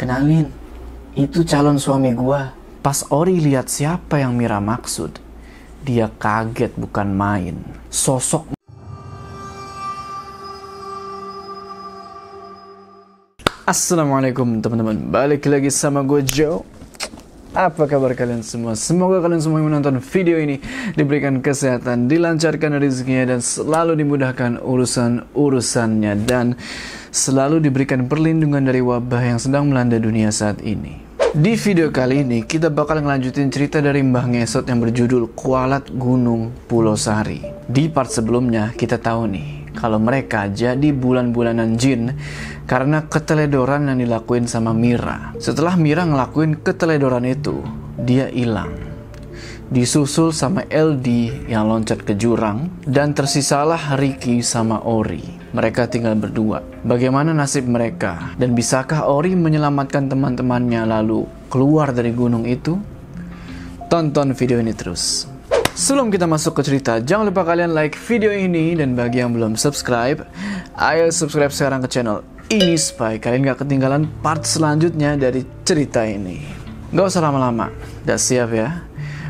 Kenalin, itu calon suami gua. Pas Ori lihat siapa yang Mira maksud, dia kaget bukan main. Sosok Assalamualaikum teman-teman, balik lagi sama gue Joe. Apa kabar kalian semua? Semoga kalian semua yang menonton video ini diberikan kesehatan, dilancarkan rezekinya dan selalu dimudahkan urusan-urusannya dan selalu diberikan perlindungan dari wabah yang sedang melanda dunia saat ini. Di video kali ini kita bakal ngelanjutin cerita dari Mbah Ngesot yang berjudul Kualat Gunung Pulau Sari. Di part sebelumnya kita tahu nih kalau mereka jadi bulan-bulanan jin karena keteledoran yang dilakuin sama Mira. Setelah Mira ngelakuin keteledoran itu, dia hilang disusul sama LD yang loncat ke jurang, dan tersisalah Ricky sama Ori. Mereka tinggal berdua. Bagaimana nasib mereka? Dan bisakah Ori menyelamatkan teman-temannya lalu keluar dari gunung itu? Tonton video ini terus. Sebelum kita masuk ke cerita, jangan lupa kalian like video ini dan bagi yang belum subscribe, ayo subscribe sekarang ke channel ini supaya kalian gak ketinggalan part selanjutnya dari cerita ini. Gak usah lama-lama, udah siap ya?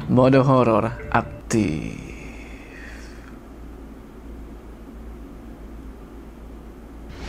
Mode horor aktif.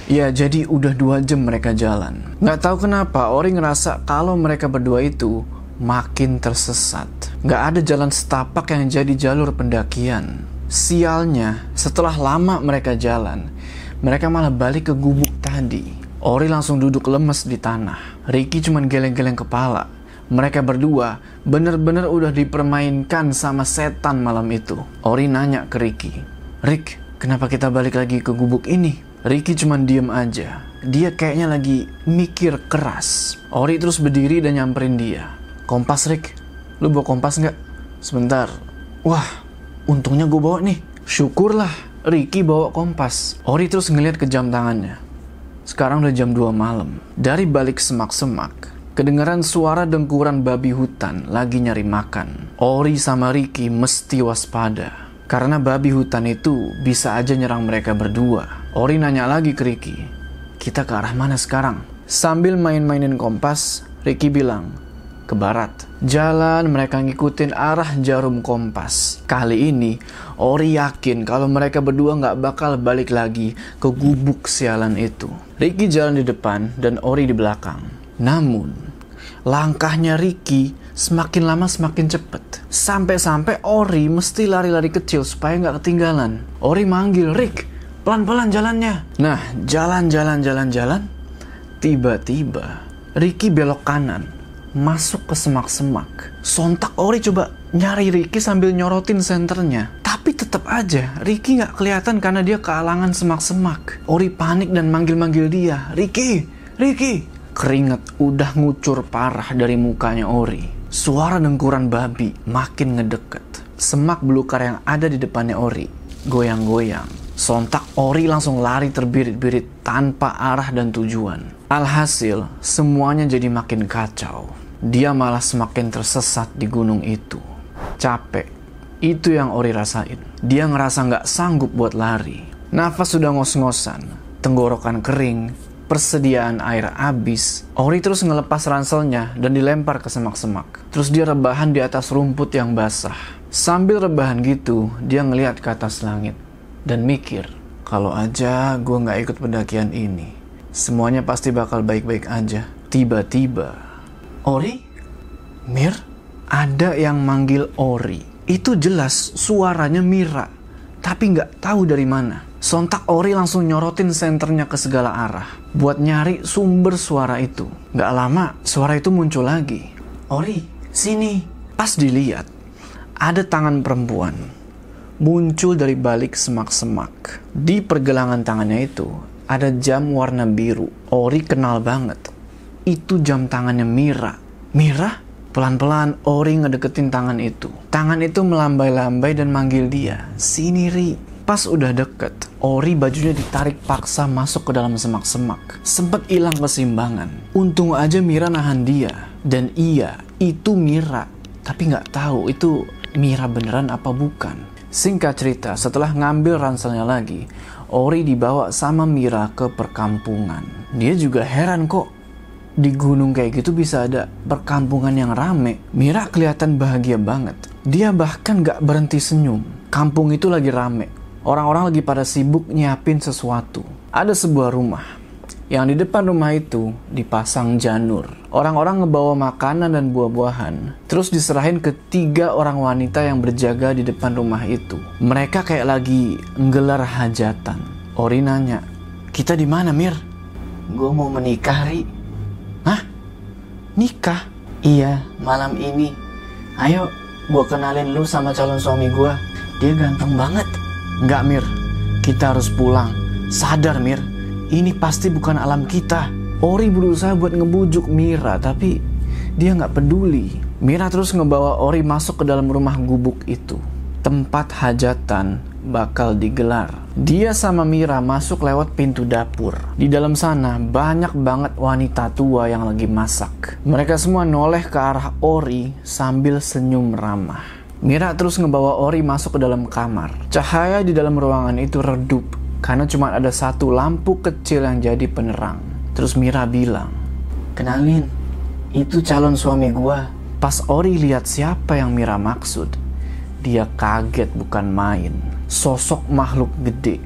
Ya, jadi udah dua jam mereka jalan. Nggak tahu kenapa Ori ngerasa kalau mereka berdua itu makin tersesat. Nggak ada jalan setapak yang jadi jalur pendakian. Sialnya, setelah lama mereka jalan, mereka malah balik ke gubuk tadi. Ori langsung duduk lemes di tanah. Ricky cuma geleng-geleng kepala mereka berdua bener-bener udah dipermainkan sama setan malam itu. Ori nanya ke Ricky, Rick, kenapa kita balik lagi ke gubuk ini? Ricky cuma diem aja. Dia kayaknya lagi mikir keras. Ori terus berdiri dan nyamperin dia. Kompas Rick, lu bawa kompas nggak? Sebentar. Wah, untungnya gue bawa nih. Syukurlah Ricky bawa kompas. Ori terus ngeliat ke jam tangannya. Sekarang udah jam 2 malam. Dari balik semak-semak, Kedengaran suara dengkuran babi hutan lagi nyari makan. Ori sama Ricky mesti waspada. Karena babi hutan itu bisa aja nyerang mereka berdua. Ori nanya lagi ke Ricky, kita ke arah mana sekarang? Sambil main-mainin kompas, Ricky bilang, ke barat. Jalan mereka ngikutin arah jarum kompas. Kali ini, Ori yakin kalau mereka berdua nggak bakal balik lagi ke gubuk sialan itu. Ricky jalan di depan dan Ori di belakang. Namun, langkahnya Ricky semakin lama semakin cepet. Sampai-sampai Ori mesti lari-lari kecil supaya nggak ketinggalan. Ori manggil, Rick, pelan-pelan jalannya. Nah, jalan-jalan jalan-jalan. Tiba-tiba, Ricky belok kanan, masuk ke semak-semak. Sontak Ori coba nyari Ricky sambil nyorotin senternya. Tapi tetap aja, Ricky nggak kelihatan karena dia kealangan semak-semak. Ori panik dan manggil-manggil dia, Ricky, Ricky, Keringat udah ngucur parah dari mukanya Ori. Suara dengkuran babi makin ngedeket. Semak belukar yang ada di depannya Ori goyang-goyang. Sontak Ori langsung lari terbirit-birit tanpa arah dan tujuan. Alhasil, semuanya jadi makin kacau. Dia malah semakin tersesat di gunung itu. Capek, itu yang Ori rasain. Dia ngerasa nggak sanggup buat lari. Nafas sudah ngos-ngosan, tenggorokan kering, persediaan air habis, Ori terus ngelepas ranselnya dan dilempar ke semak-semak. Terus dia rebahan di atas rumput yang basah. Sambil rebahan gitu, dia ngeliat ke atas langit dan mikir, kalau aja gue nggak ikut pendakian ini, semuanya pasti bakal baik-baik aja. Tiba-tiba, Ori? Mir? Ada yang manggil Ori. Itu jelas suaranya Mira, tapi nggak tahu dari mana. Sontak Ori langsung nyorotin senternya ke segala arah buat nyari sumber suara itu. Gak lama, suara itu muncul lagi. Ori, sini. Pas dilihat, ada tangan perempuan muncul dari balik semak-semak. Di pergelangan tangannya itu ada jam warna biru. Ori kenal banget. Itu jam tangannya Mira. Mira? Pelan-pelan Ori ngedeketin tangan itu. Tangan itu melambai-lambai dan manggil dia. Sini Ri. Pas udah deket, Ori bajunya ditarik paksa masuk ke dalam semak-semak. Sempet hilang keseimbangan. Untung aja Mira nahan dia. Dan iya, itu Mira. Tapi nggak tahu itu Mira beneran apa bukan. Singkat cerita, setelah ngambil ranselnya lagi, Ori dibawa sama Mira ke perkampungan. Dia juga heran kok, di gunung kayak gitu bisa ada perkampungan yang rame. Mira kelihatan bahagia banget. Dia bahkan gak berhenti senyum. Kampung itu lagi rame. Orang-orang lagi pada sibuk nyiapin sesuatu. Ada sebuah rumah. Yang di depan rumah itu dipasang janur. Orang-orang ngebawa makanan dan buah-buahan. Terus diserahin ke tiga orang wanita yang berjaga di depan rumah itu. Mereka kayak lagi nggelar hajatan. Ori nanya, kita di mana Mir? Gue mau menikah, Ri. Hah? Nikah? Iya, malam ini. Ayo, gue kenalin lu sama calon suami gue. Dia ganteng banget. Enggak Mir, kita harus pulang. Sadar Mir, ini pasti bukan alam kita. Ori berusaha buat ngebujuk Mira, tapi dia nggak peduli. Mira terus ngebawa Ori masuk ke dalam rumah gubuk itu. Tempat hajatan bakal digelar. Dia sama Mira masuk lewat pintu dapur. Di dalam sana banyak banget wanita tua yang lagi masak. Mereka semua noleh ke arah Ori sambil senyum ramah. Mira terus ngebawa Ori masuk ke dalam kamar. Cahaya di dalam ruangan itu redup karena cuma ada satu lampu kecil yang jadi penerang. Terus Mira bilang, Kenalin, itu calon suami gua. Pas Ori lihat siapa yang Mira maksud, dia kaget bukan main. Sosok makhluk gede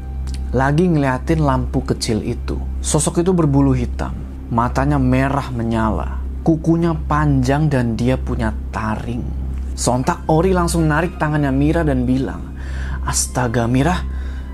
lagi ngeliatin lampu kecil itu. Sosok itu berbulu hitam, matanya merah menyala, kukunya panjang dan dia punya taring. Sontak Ori langsung narik tangannya Mira dan bilang, Astaga Mira,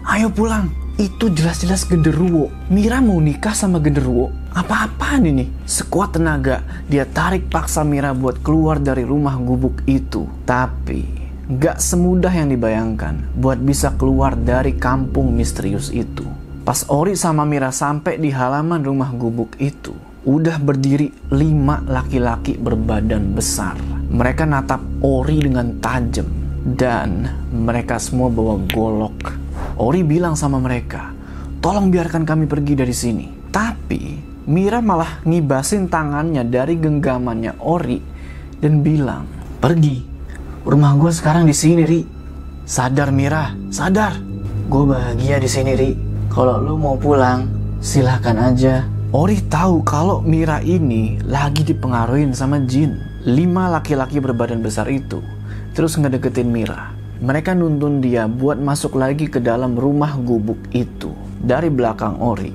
ayo pulang. Itu jelas-jelas genderuwo. Mira mau nikah sama genderuwo. Apa-apaan ini? Sekuat tenaga, dia tarik paksa Mira buat keluar dari rumah gubuk itu. Tapi, gak semudah yang dibayangkan buat bisa keluar dari kampung misterius itu. Pas Ori sama Mira sampai di halaman rumah gubuk itu, udah berdiri lima laki-laki berbadan besar. Mereka natap Ori dengan tajam dan mereka semua bawa golok Ori bilang sama mereka, tolong biarkan kami pergi dari sini. Tapi Mira malah ngibasin tangannya dari genggamannya Ori dan bilang, pergi. Rumah gue sekarang di sini, Ri. Sadar Mira, sadar. Gue bahagia di sini, Ri. Kalau lu mau pulang, silahkan aja. Ori tahu kalau Mira ini lagi dipengaruhin sama jin. Lima laki-laki berbadan besar itu terus ngedeketin Mira. Mereka nuntun dia buat masuk lagi ke dalam rumah gubuk itu. Dari belakang Ori,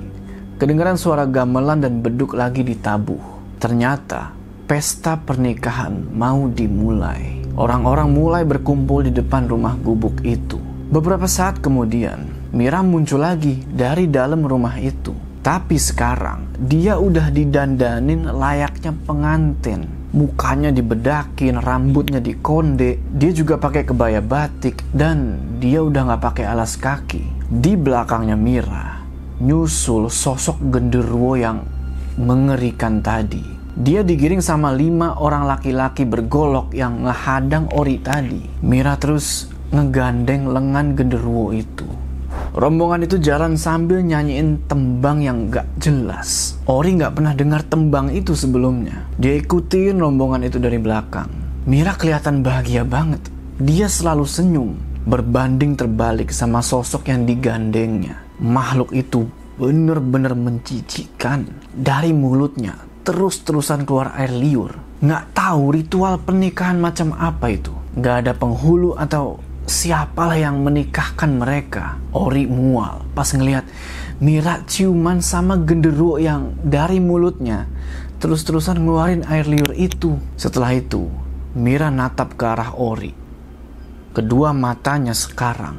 kedengaran suara gamelan dan beduk lagi ditabuh. Ternyata pesta pernikahan mau dimulai. Orang-orang mulai berkumpul di depan rumah gubuk itu. Beberapa saat kemudian, Mira muncul lagi dari dalam rumah itu. Tapi sekarang dia udah didandanin layaknya pengantin mukanya dibedakin, rambutnya dikonde, dia juga pakai kebaya batik dan dia udah nggak pakai alas kaki. Di belakangnya Mira, nyusul sosok genderuwo yang mengerikan tadi. Dia digiring sama lima orang laki-laki bergolok yang ngehadang Ori tadi. Mira terus ngegandeng lengan genderuwo itu. Rombongan itu jalan sambil nyanyiin tembang yang gak jelas. Ori gak pernah dengar tembang itu sebelumnya. Dia ikutin rombongan itu dari belakang. Mira kelihatan bahagia banget. Dia selalu senyum, berbanding terbalik sama sosok yang digandengnya. Makhluk itu bener-bener mencicikan. Dari mulutnya terus-terusan keluar air liur. Gak tahu ritual pernikahan macam apa itu. Gak ada penghulu atau siapalah yang menikahkan mereka? Ori mual pas ngelihat Mira ciuman sama genderuwo yang dari mulutnya terus-terusan ngeluarin air liur itu. Setelah itu, Mira natap ke arah Ori. Kedua matanya sekarang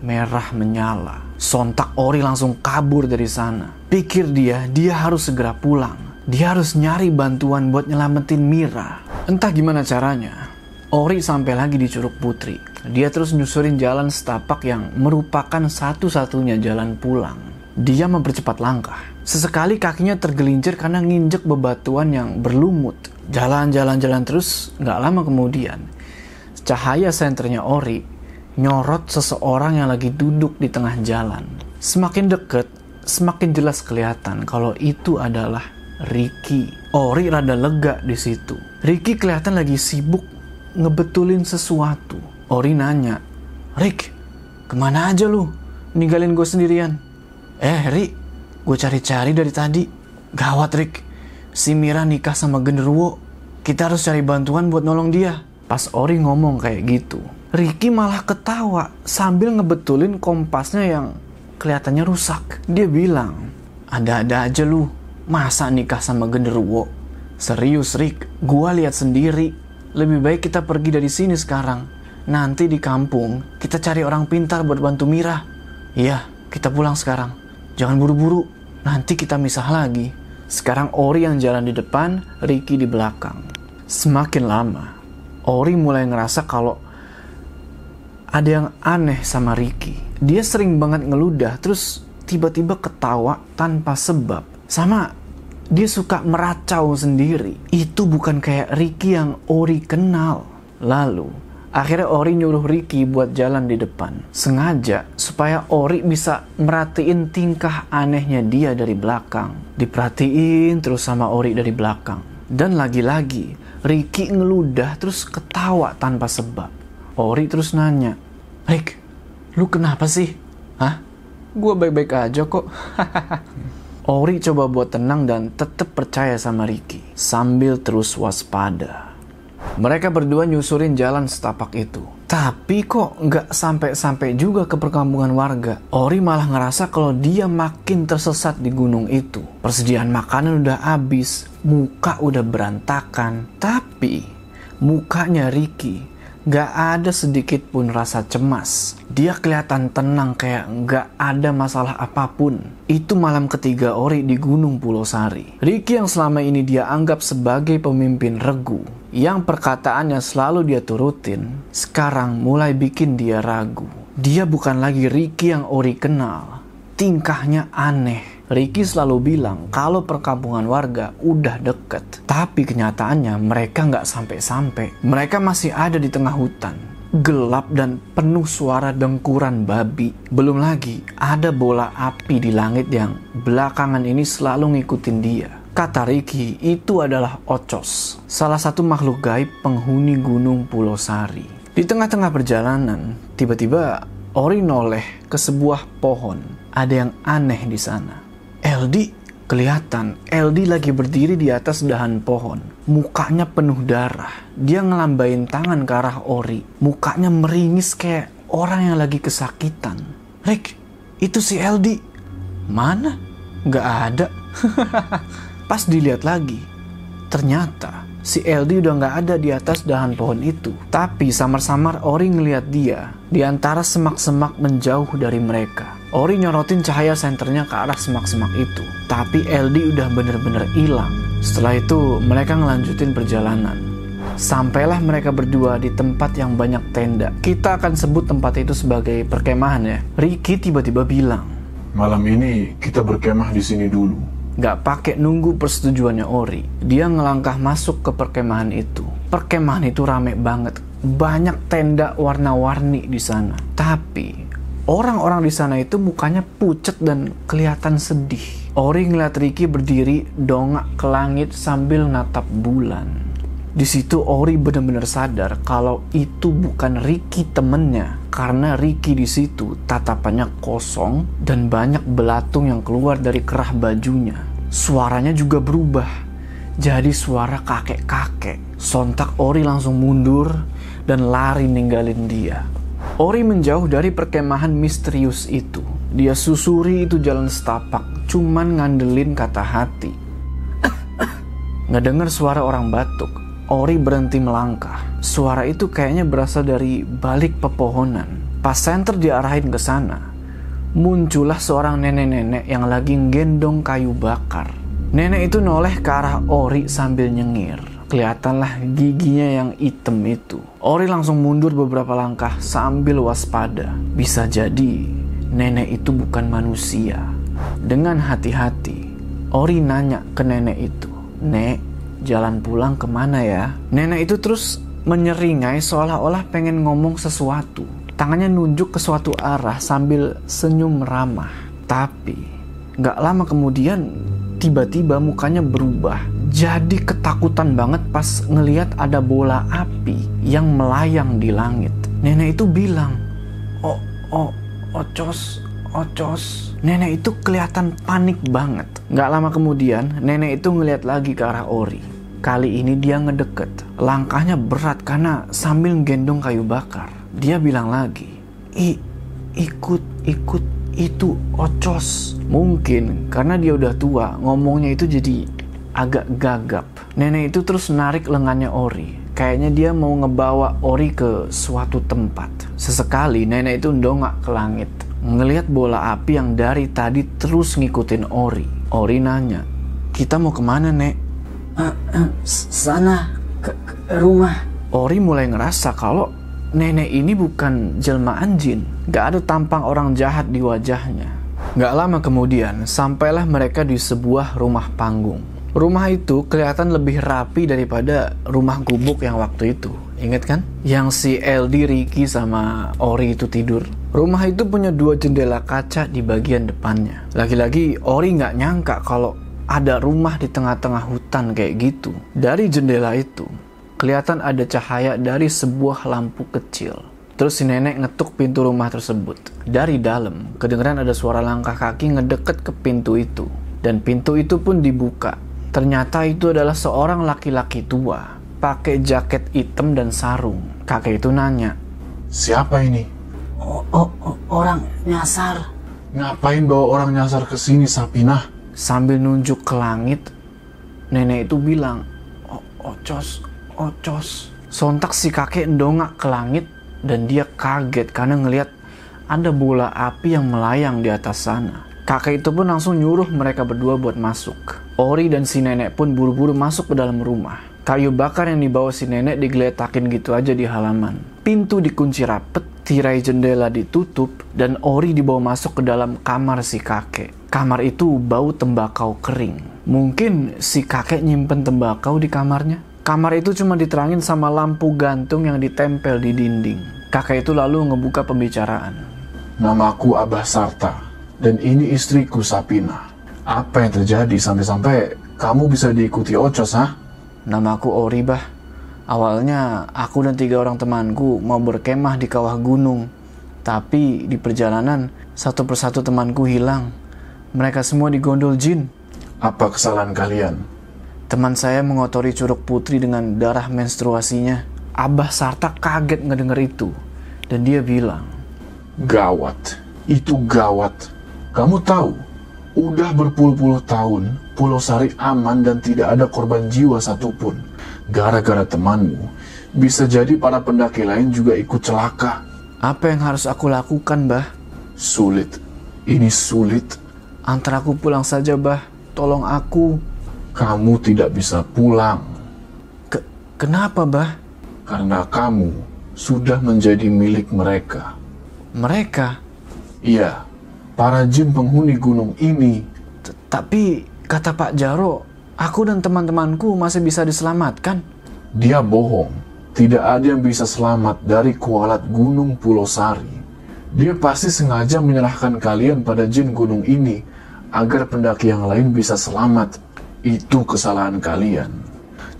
merah menyala. Sontak Ori langsung kabur dari sana. Pikir dia, dia harus segera pulang. Dia harus nyari bantuan buat nyelamatin Mira. Entah gimana caranya, Ori sampai lagi di Curug Putri. Dia terus nyusurin jalan setapak yang merupakan satu-satunya jalan pulang. Dia mempercepat langkah. Sesekali kakinya tergelincir karena nginjek bebatuan yang berlumut. Jalan-jalan-jalan terus, nggak lama kemudian, cahaya senternya Ori nyorot seseorang yang lagi duduk di tengah jalan. Semakin deket, semakin jelas kelihatan kalau itu adalah Ricky. Ori rada lega di situ. Ricky kelihatan lagi sibuk ngebetulin sesuatu. Ori nanya, Rick, ke mana aja lu? Ninggalin gue sendirian. Eh, Rick, gue cari-cari dari tadi. Gawat, Rick. si Mira nikah sama genderuwo. Kita harus cari bantuan buat nolong dia. Pas Ori ngomong kayak gitu, Ricky malah ketawa sambil ngebetulin kompasnya yang kelihatannya rusak. Dia bilang, ada-ada aja lu, masa nikah sama genderuwo? Serius Rick, gua lihat sendiri. Lebih baik kita pergi dari sini sekarang. Nanti di kampung, kita cari orang pintar buat bantu Mira. Iya, kita pulang sekarang. Jangan buru-buru, nanti kita misah lagi. Sekarang Ori yang jalan di depan, Ricky di belakang. Semakin lama, Ori mulai ngerasa kalau ada yang aneh sama Ricky. Dia sering banget ngeludah, terus tiba-tiba ketawa tanpa sebab. Sama dia suka meracau sendiri. Itu bukan kayak Ricky yang Ori kenal. Lalu, akhirnya Ori nyuruh Ricky buat jalan di depan. Sengaja supaya Ori bisa merhatiin tingkah anehnya dia dari belakang. Diperhatiin terus sama Ori dari belakang. Dan lagi-lagi, Ricky ngeludah terus ketawa tanpa sebab. Ori terus nanya, Rick, lu kenapa sih? Hah? Gue baik-baik aja kok. Ori coba buat tenang dan tetap percaya sama Ricky sambil terus waspada. Mereka berdua nyusurin jalan setapak itu. Tapi kok nggak sampai-sampai juga ke perkampungan warga. Ori malah ngerasa kalau dia makin tersesat di gunung itu. Persediaan makanan udah habis, muka udah berantakan. Tapi mukanya Ricky Gak ada sedikit pun rasa cemas. Dia kelihatan tenang kayak gak ada masalah apa pun. Itu malam ketiga Ori di Gunung Pulau Sari. Ricky yang selama ini dia anggap sebagai pemimpin regu, yang perkataannya selalu dia turutin, sekarang mulai bikin dia ragu. Dia bukan lagi Ricky yang Ori kenal. Tingkahnya aneh, Ricky selalu bilang kalau perkampungan warga udah deket. Tapi kenyataannya mereka nggak sampai-sampai. Mereka masih ada di tengah hutan. Gelap dan penuh suara dengkuran babi. Belum lagi ada bola api di langit yang belakangan ini selalu ngikutin dia. Kata Ricky, itu adalah Ocos, salah satu makhluk gaib penghuni gunung Pulau Sari. Di tengah-tengah perjalanan, tiba-tiba Ori noleh ke sebuah pohon. Ada yang aneh di sana. LD kelihatan LD lagi berdiri di atas dahan pohon. Mukanya penuh darah. Dia ngelambain tangan ke arah Ori. Mukanya meringis kayak orang yang lagi kesakitan. Rick, itu si LD. Mana? Gak ada. Pas dilihat lagi, ternyata si LD udah gak ada di atas dahan pohon itu. Tapi samar-samar Ori ngeliat dia di antara semak-semak menjauh dari mereka. Ori nyorotin cahaya senternya ke arah semak-semak itu. Tapi LD udah bener-bener hilang. Setelah itu mereka ngelanjutin perjalanan. Sampailah mereka berdua di tempat yang banyak tenda. Kita akan sebut tempat itu sebagai perkemahan ya. Ricky tiba-tiba bilang, Malam ini kita berkemah di sini dulu. Gak pakai nunggu persetujuannya Ori. Dia ngelangkah masuk ke perkemahan itu. Perkemahan itu rame banget. Banyak tenda warna-warni di sana. Tapi Orang-orang di sana itu mukanya pucat dan kelihatan sedih. Ori ngeliat Ricky berdiri dongak ke langit sambil natap bulan. Di situ Ori benar-benar sadar kalau itu bukan Ricky temennya karena Ricky di situ tatapannya kosong dan banyak belatung yang keluar dari kerah bajunya. Suaranya juga berubah jadi suara kakek-kakek. Sontak Ori langsung mundur dan lari ninggalin dia. Ori menjauh dari perkemahan misterius itu. Dia susuri itu jalan setapak, cuman ngandelin kata hati. Ngedengar suara orang batuk, Ori berhenti melangkah. Suara itu kayaknya berasal dari balik pepohonan. Pas center diarahin ke sana, muncullah seorang nenek-nenek yang lagi gendong kayu bakar. Nenek itu noleh ke arah Ori sambil nyengir. Kelihatanlah giginya yang hitam itu. Ori langsung mundur beberapa langkah sambil waspada. Bisa jadi nenek itu bukan manusia. Dengan hati-hati, Ori nanya ke nenek itu. Nek, jalan pulang ke mana ya? Nenek itu terus menyeringai seolah-olah pengen ngomong sesuatu. Tangannya nunjuk ke suatu arah sambil senyum ramah. Tapi, gak lama kemudian tiba-tiba mukanya berubah. Jadi ketakutan banget pas ngeliat ada bola api yang melayang di langit. Nenek itu bilang, "Oh, oh, ocos, ocos. Nenek itu kelihatan panik banget. Gak lama kemudian, nenek itu ngeliat lagi ke arah Ori. Kali ini dia ngedeket. Langkahnya berat karena sambil gendong kayu bakar. Dia bilang lagi, I, ikut, ikut, itu ocos. Mungkin karena dia udah tua, ngomongnya itu jadi agak gagap. Nenek itu terus narik lengannya Ori. Kayaknya dia mau ngebawa Ori ke suatu tempat. Sesekali nenek itu ndongak ke langit. Ngeliat bola api yang dari tadi terus ngikutin Ori. Ori nanya, kita mau ke mana nek? "Eh, eh, sana ke, ke rumah. Ori mulai ngerasa kalau nenek ini bukan jelmaan jin. Gak ada tampang orang jahat di wajahnya. Gak lama kemudian, sampailah mereka di sebuah rumah panggung. Rumah itu kelihatan lebih rapi daripada rumah gubuk yang waktu itu. Ingat kan? Yang si LD, Ricky, sama Ori itu tidur. Rumah itu punya dua jendela kaca di bagian depannya. Lagi-lagi Ori nggak nyangka kalau ada rumah di tengah-tengah hutan kayak gitu. Dari jendela itu, kelihatan ada cahaya dari sebuah lampu kecil. Terus si nenek ngetuk pintu rumah tersebut. Dari dalam, kedengeran ada suara langkah kaki ngedeket ke pintu itu. Dan pintu itu pun dibuka. Ternyata itu adalah seorang laki-laki tua, pakai jaket hitam dan sarung. Kakek itu nanya, Siapa ini? O- o- o- orang nyasar. Ngapain bawa orang nyasar ke sini, Sapinah? sambil nunjuk ke langit, nenek itu bilang, "O- ocos, ocos. Sontak si kakek ndongak ke langit dan dia kaget karena ngelihat ada bola api yang melayang di atas sana. Kakek itu pun langsung nyuruh mereka berdua buat masuk. Ori dan si nenek pun buru-buru masuk ke dalam rumah. Kayu bakar yang dibawa si nenek digeletakin gitu aja di halaman. Pintu dikunci rapet, tirai jendela ditutup, dan Ori dibawa masuk ke dalam kamar si kakek. Kamar itu bau tembakau kering. Mungkin si kakek nyimpen tembakau di kamarnya. Kamar itu cuma diterangin sama lampu gantung yang ditempel di dinding. Kakek itu lalu ngebuka pembicaraan. Namaku Abah Sarta, dan ini istriku Sapina. Apa yang terjadi sampai-sampai kamu bisa diikuti Ocos, ha? Namaku Ori bah. Awalnya aku dan tiga orang temanku mau berkemah di kawah gunung. Tapi di perjalanan satu persatu temanku hilang. Mereka semua digondol jin. Apa kesalahan kalian? Teman saya mengotori curug putri dengan darah menstruasinya. Abah Sarta kaget ngedenger itu. Dan dia bilang, Gawat. Itu gawat. Kamu tahu, udah berpuluh-puluh tahun Pulau Sari aman dan tidak ada korban jiwa satupun. Gara-gara temanmu, bisa jadi para pendaki lain juga ikut celaka. apa yang harus aku lakukan bah? Sulit. Ini sulit. Antar aku pulang saja bah. Tolong aku. Kamu tidak bisa pulang Ke- kenapa bah? karena kamu sudah menjadi milik mereka. Mereka. Iya, para jin penghuni gunung ini T- Tapi kata Pak Jaro, aku dan teman-temanku masih bisa diselamatkan. Dia bohong. Tidak ada yang bisa selamat dari kualat Gunung Pulau Sari. Dia pasti sengaja menyerahkan kalian pada jin gunung ini agar pendaki yang lain bisa selamat. Itu kesalahan kalian.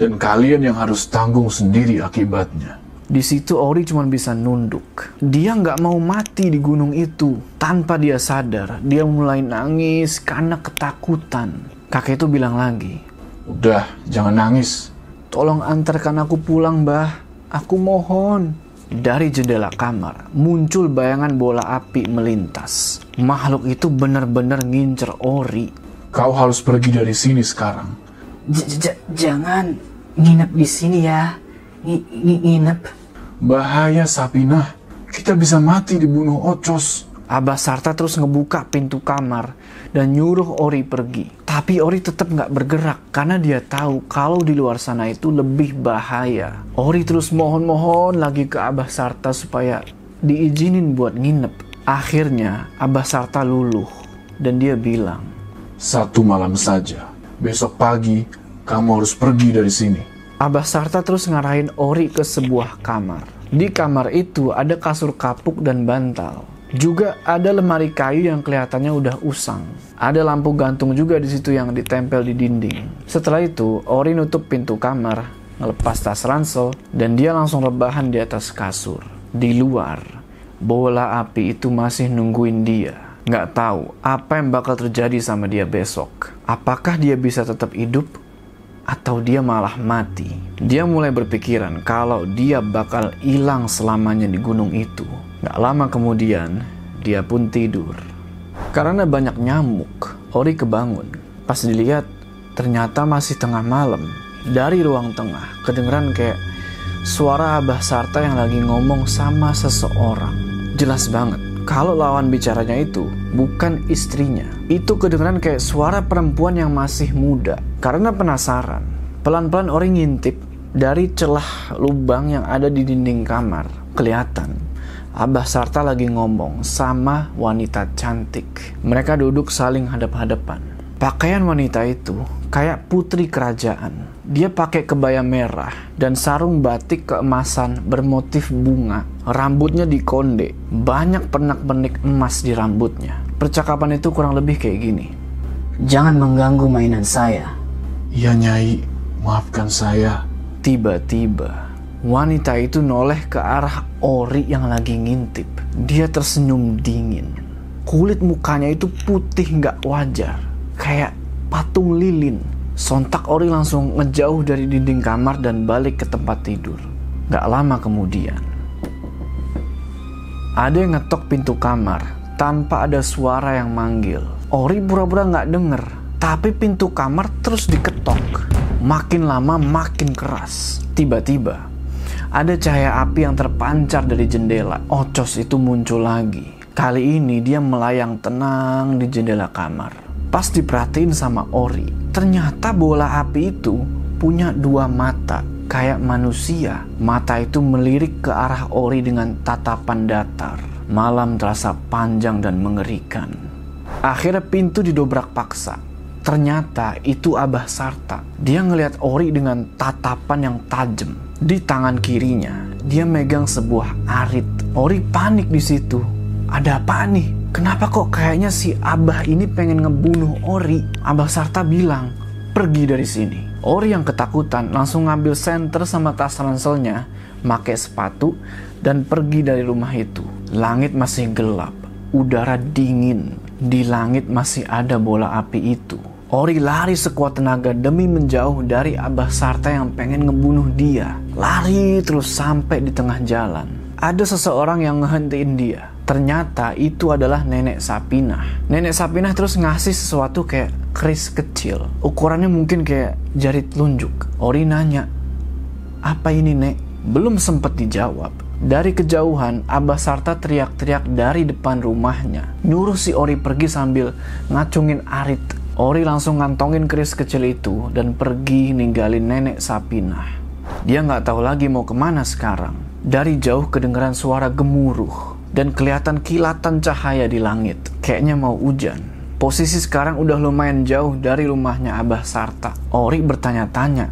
Dan kalian yang harus tanggung sendiri akibatnya. Di situ Ori cuma bisa nunduk. Dia nggak mau mati di gunung itu. Tanpa dia sadar, dia mulai nangis karena ketakutan. Kakek itu bilang lagi, Udah, jangan nangis. Tolong antarkan aku pulang, Mbah. Aku mohon. Dari jendela kamar, muncul bayangan bola api melintas. Makhluk itu benar-benar ngincer Ori. Kau harus pergi dari sini sekarang. J- j- jangan nginep di sini ya. Ngi- ngi- nginep. Bahaya Sapinah. Kita bisa mati dibunuh Ocos. Abah Sarta terus ngebuka pintu kamar dan nyuruh Ori pergi. Tapi Ori tetap nggak bergerak karena dia tahu kalau di luar sana itu lebih bahaya. Ori terus mohon-mohon lagi ke Abah Sarta supaya diizinin buat nginep. Akhirnya Abah Sarta luluh dan dia bilang, Satu malam saja. Besok pagi, kamu harus pergi dari sini. Abah Sarta terus ngarahin Ori ke sebuah kamar. Di kamar itu ada kasur kapuk dan bantal. Juga ada lemari kayu yang kelihatannya udah usang. Ada lampu gantung juga di situ yang ditempel di dinding. Setelah itu, Ori nutup pintu kamar, ngelepas tas ransel, dan dia langsung rebahan di atas kasur. Di luar, bola api itu masih nungguin dia. Nggak tahu apa yang bakal terjadi sama dia besok. Apakah dia bisa tetap hidup atau dia malah mati. Dia mulai berpikiran kalau dia bakal hilang selamanya di gunung itu. Gak lama kemudian, dia pun tidur. Karena banyak nyamuk, Ori kebangun. Pas dilihat, ternyata masih tengah malam. Dari ruang tengah, kedengeran kayak suara Abah Sarta yang lagi ngomong sama seseorang. Jelas banget, kalau lawan bicaranya itu bukan istrinya. Itu kedengeran kayak suara perempuan yang masih muda. Karena penasaran, pelan-pelan Ori ngintip dari celah lubang yang ada di dinding kamar. Kelihatan, Abah Sarta lagi ngomong sama wanita cantik. Mereka duduk saling hadap-hadapan. Pakaian wanita itu kayak putri kerajaan. Dia pakai kebaya merah dan sarung batik keemasan bermotif bunga. Rambutnya dikonde, banyak pernak-pernik emas di rambutnya. Percakapan itu kurang lebih kayak gini. Jangan mengganggu mainan saya. Iya Nyai, maafkan saya. Tiba-tiba, wanita itu noleh ke arah Ori yang lagi ngintip. Dia tersenyum dingin. Kulit mukanya itu putih nggak wajar, kayak patung lilin. Sontak Ori langsung ngejauh dari dinding kamar dan balik ke tempat tidur. Gak lama kemudian, ada yang ngetok pintu kamar tanpa ada suara yang manggil. Ori pura-pura nggak denger, tapi pintu kamar terus diketok. Makin lama makin keras. Tiba-tiba, ada cahaya api yang terpancar dari jendela. Ocos itu muncul lagi. Kali ini dia melayang tenang di jendela kamar. Pas diperhatiin sama Ori, ternyata bola api itu punya dua mata, kayak manusia. Mata itu melirik ke arah Ori dengan tatapan datar. Malam terasa panjang dan mengerikan. Akhirnya pintu didobrak paksa. Ternyata itu Abah Sarta. Dia ngelihat Ori dengan tatapan yang tajam. Di tangan kirinya, dia megang sebuah arit. Ori panik di situ. Ada apa nih? Kenapa kok kayaknya si Abah ini pengen ngebunuh Ori? Abah Sarta bilang, pergi dari sini. Ori yang ketakutan langsung ngambil senter sama tas ranselnya, make sepatu, dan pergi dari rumah itu. Langit masih gelap, udara dingin. Di langit masih ada bola api itu. Ori lari sekuat tenaga demi menjauh dari Abah Sarta yang pengen ngebunuh dia. Lari terus sampai di tengah jalan. Ada seseorang yang ngehentiin dia. Ternyata itu adalah nenek Sapinah. Nenek Sapinah terus ngasih sesuatu kayak keris kecil. Ukurannya mungkin kayak jari telunjuk. Ori nanya, apa ini nek? Belum sempat dijawab. Dari kejauhan, Abah Sarta teriak-teriak dari depan rumahnya. Nyuruh si Ori pergi sambil ngacungin arit. Ori langsung ngantongin keris kecil itu dan pergi ninggalin nenek Sapinah. Dia nggak tahu lagi mau ke mana sekarang. Dari jauh kedengeran suara gemuruh dan kelihatan kilatan cahaya di langit. Kayaknya mau hujan. Posisi sekarang udah lumayan jauh dari rumahnya Abah Sarta. Ori bertanya-tanya,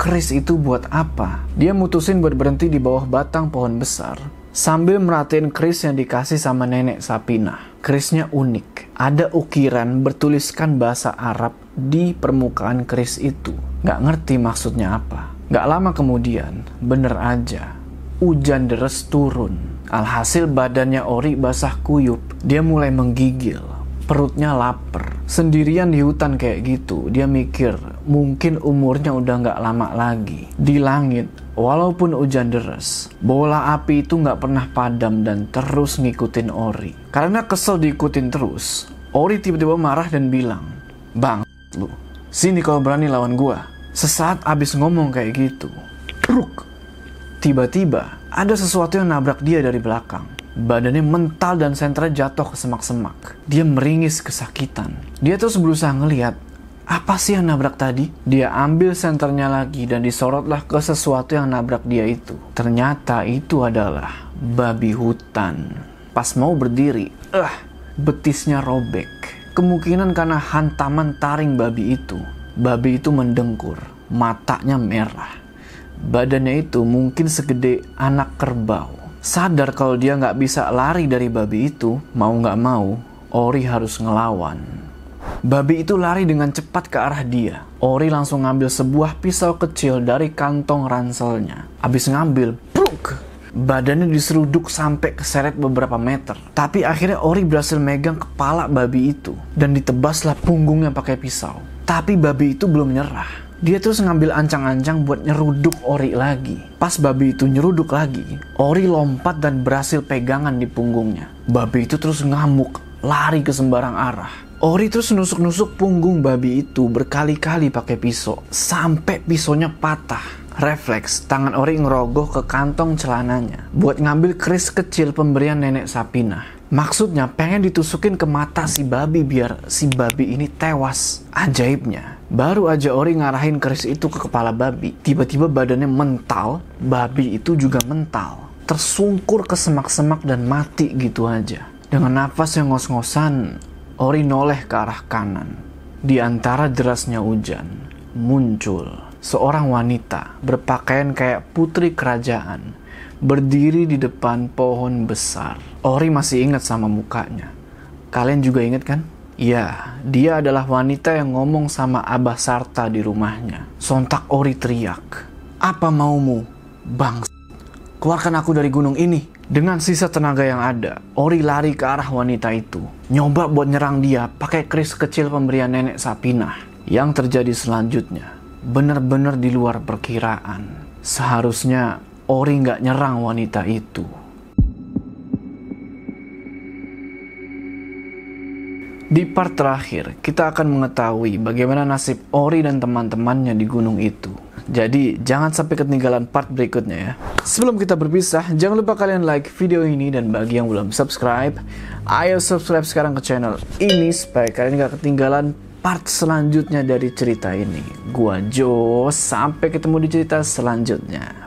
keris itu buat apa? Dia mutusin buat berhenti di bawah batang pohon besar sambil merhatiin keris yang dikasih sama nenek Sapina. Kerisnya unik. Ada ukiran bertuliskan bahasa Arab di permukaan keris itu. Gak ngerti maksudnya apa. Gak lama kemudian, bener aja, hujan deras turun. Alhasil badannya Ori basah kuyup. Dia mulai menggigil. Perutnya lapar. Sendirian di hutan kayak gitu, dia mikir mungkin umurnya udah nggak lama lagi. Di langit, walaupun hujan deras, bola api itu nggak pernah padam dan terus ngikutin Ori. Karena kesel diikutin terus, Ori tiba-tiba marah dan bilang, Bang, lu, sini kalau berani lawan gua. Sesaat abis ngomong kayak gitu. Tiba-tiba, ada sesuatu yang nabrak dia dari belakang. Badannya mental dan sentra jatuh ke semak-semak. Dia meringis kesakitan. Dia terus berusaha ngeliat, apa sih yang nabrak tadi? Dia ambil senternya lagi dan disorotlah ke sesuatu yang nabrak dia itu. Ternyata itu adalah babi hutan. Pas mau berdiri, eh, betisnya robek. Kemungkinan karena hantaman taring babi itu. Babi itu mendengkur, matanya merah. Badannya itu mungkin segede anak kerbau. Sadar kalau dia nggak bisa lari dari babi itu, mau nggak mau, Ori harus ngelawan. Babi itu lari dengan cepat ke arah dia. Ori langsung ngambil sebuah pisau kecil dari kantong ranselnya. Abis ngambil, bruk! Badannya diseruduk sampai keseret beberapa meter. Tapi akhirnya Ori berhasil megang kepala babi itu dan ditebaslah punggungnya pakai pisau. Tapi babi itu belum nyerah. Dia terus ngambil ancang-ancang buat nyeruduk Ori lagi. Pas babi itu nyeruduk lagi, Ori lompat dan berhasil pegangan di punggungnya. Babi itu terus ngamuk, lari ke sembarang arah. Ori terus nusuk-nusuk punggung babi itu berkali-kali pakai pisau sampai pisaunya patah. Refleks, tangan Ori ngerogoh ke kantong celananya buat ngambil keris kecil pemberian nenek Sapina. Maksudnya pengen ditusukin ke mata si babi biar si babi ini tewas. Ajaibnya, baru aja Ori ngarahin keris itu ke kepala babi, tiba-tiba badannya mental, babi itu juga mental. Tersungkur ke semak-semak dan mati gitu aja. Dengan nafas yang ngos-ngosan, Ori noleh ke arah kanan. Di antara derasnya hujan, muncul seorang wanita berpakaian kayak putri kerajaan berdiri di depan pohon besar. Ori masih ingat sama mukanya. Kalian juga ingat kan? Ya, dia adalah wanita yang ngomong sama Abah Sarta di rumahnya. Sontak Ori teriak. Apa maumu, bang? Keluarkan aku dari gunung ini. Dengan sisa tenaga yang ada, Ori lari ke arah wanita itu. Nyoba buat nyerang dia pakai keris kecil pemberian nenek Sapinah. Yang terjadi selanjutnya, benar-benar di luar perkiraan. Seharusnya Ori nggak nyerang wanita itu. Di part terakhir, kita akan mengetahui bagaimana nasib Ori dan teman-temannya di gunung itu. Jadi, jangan sampai ketinggalan part berikutnya ya. Sebelum kita berpisah, jangan lupa kalian like video ini dan bagi yang belum subscribe, ayo subscribe sekarang ke channel ini supaya kalian gak ketinggalan part selanjutnya dari cerita ini. Gua Jo, sampai ketemu di cerita selanjutnya.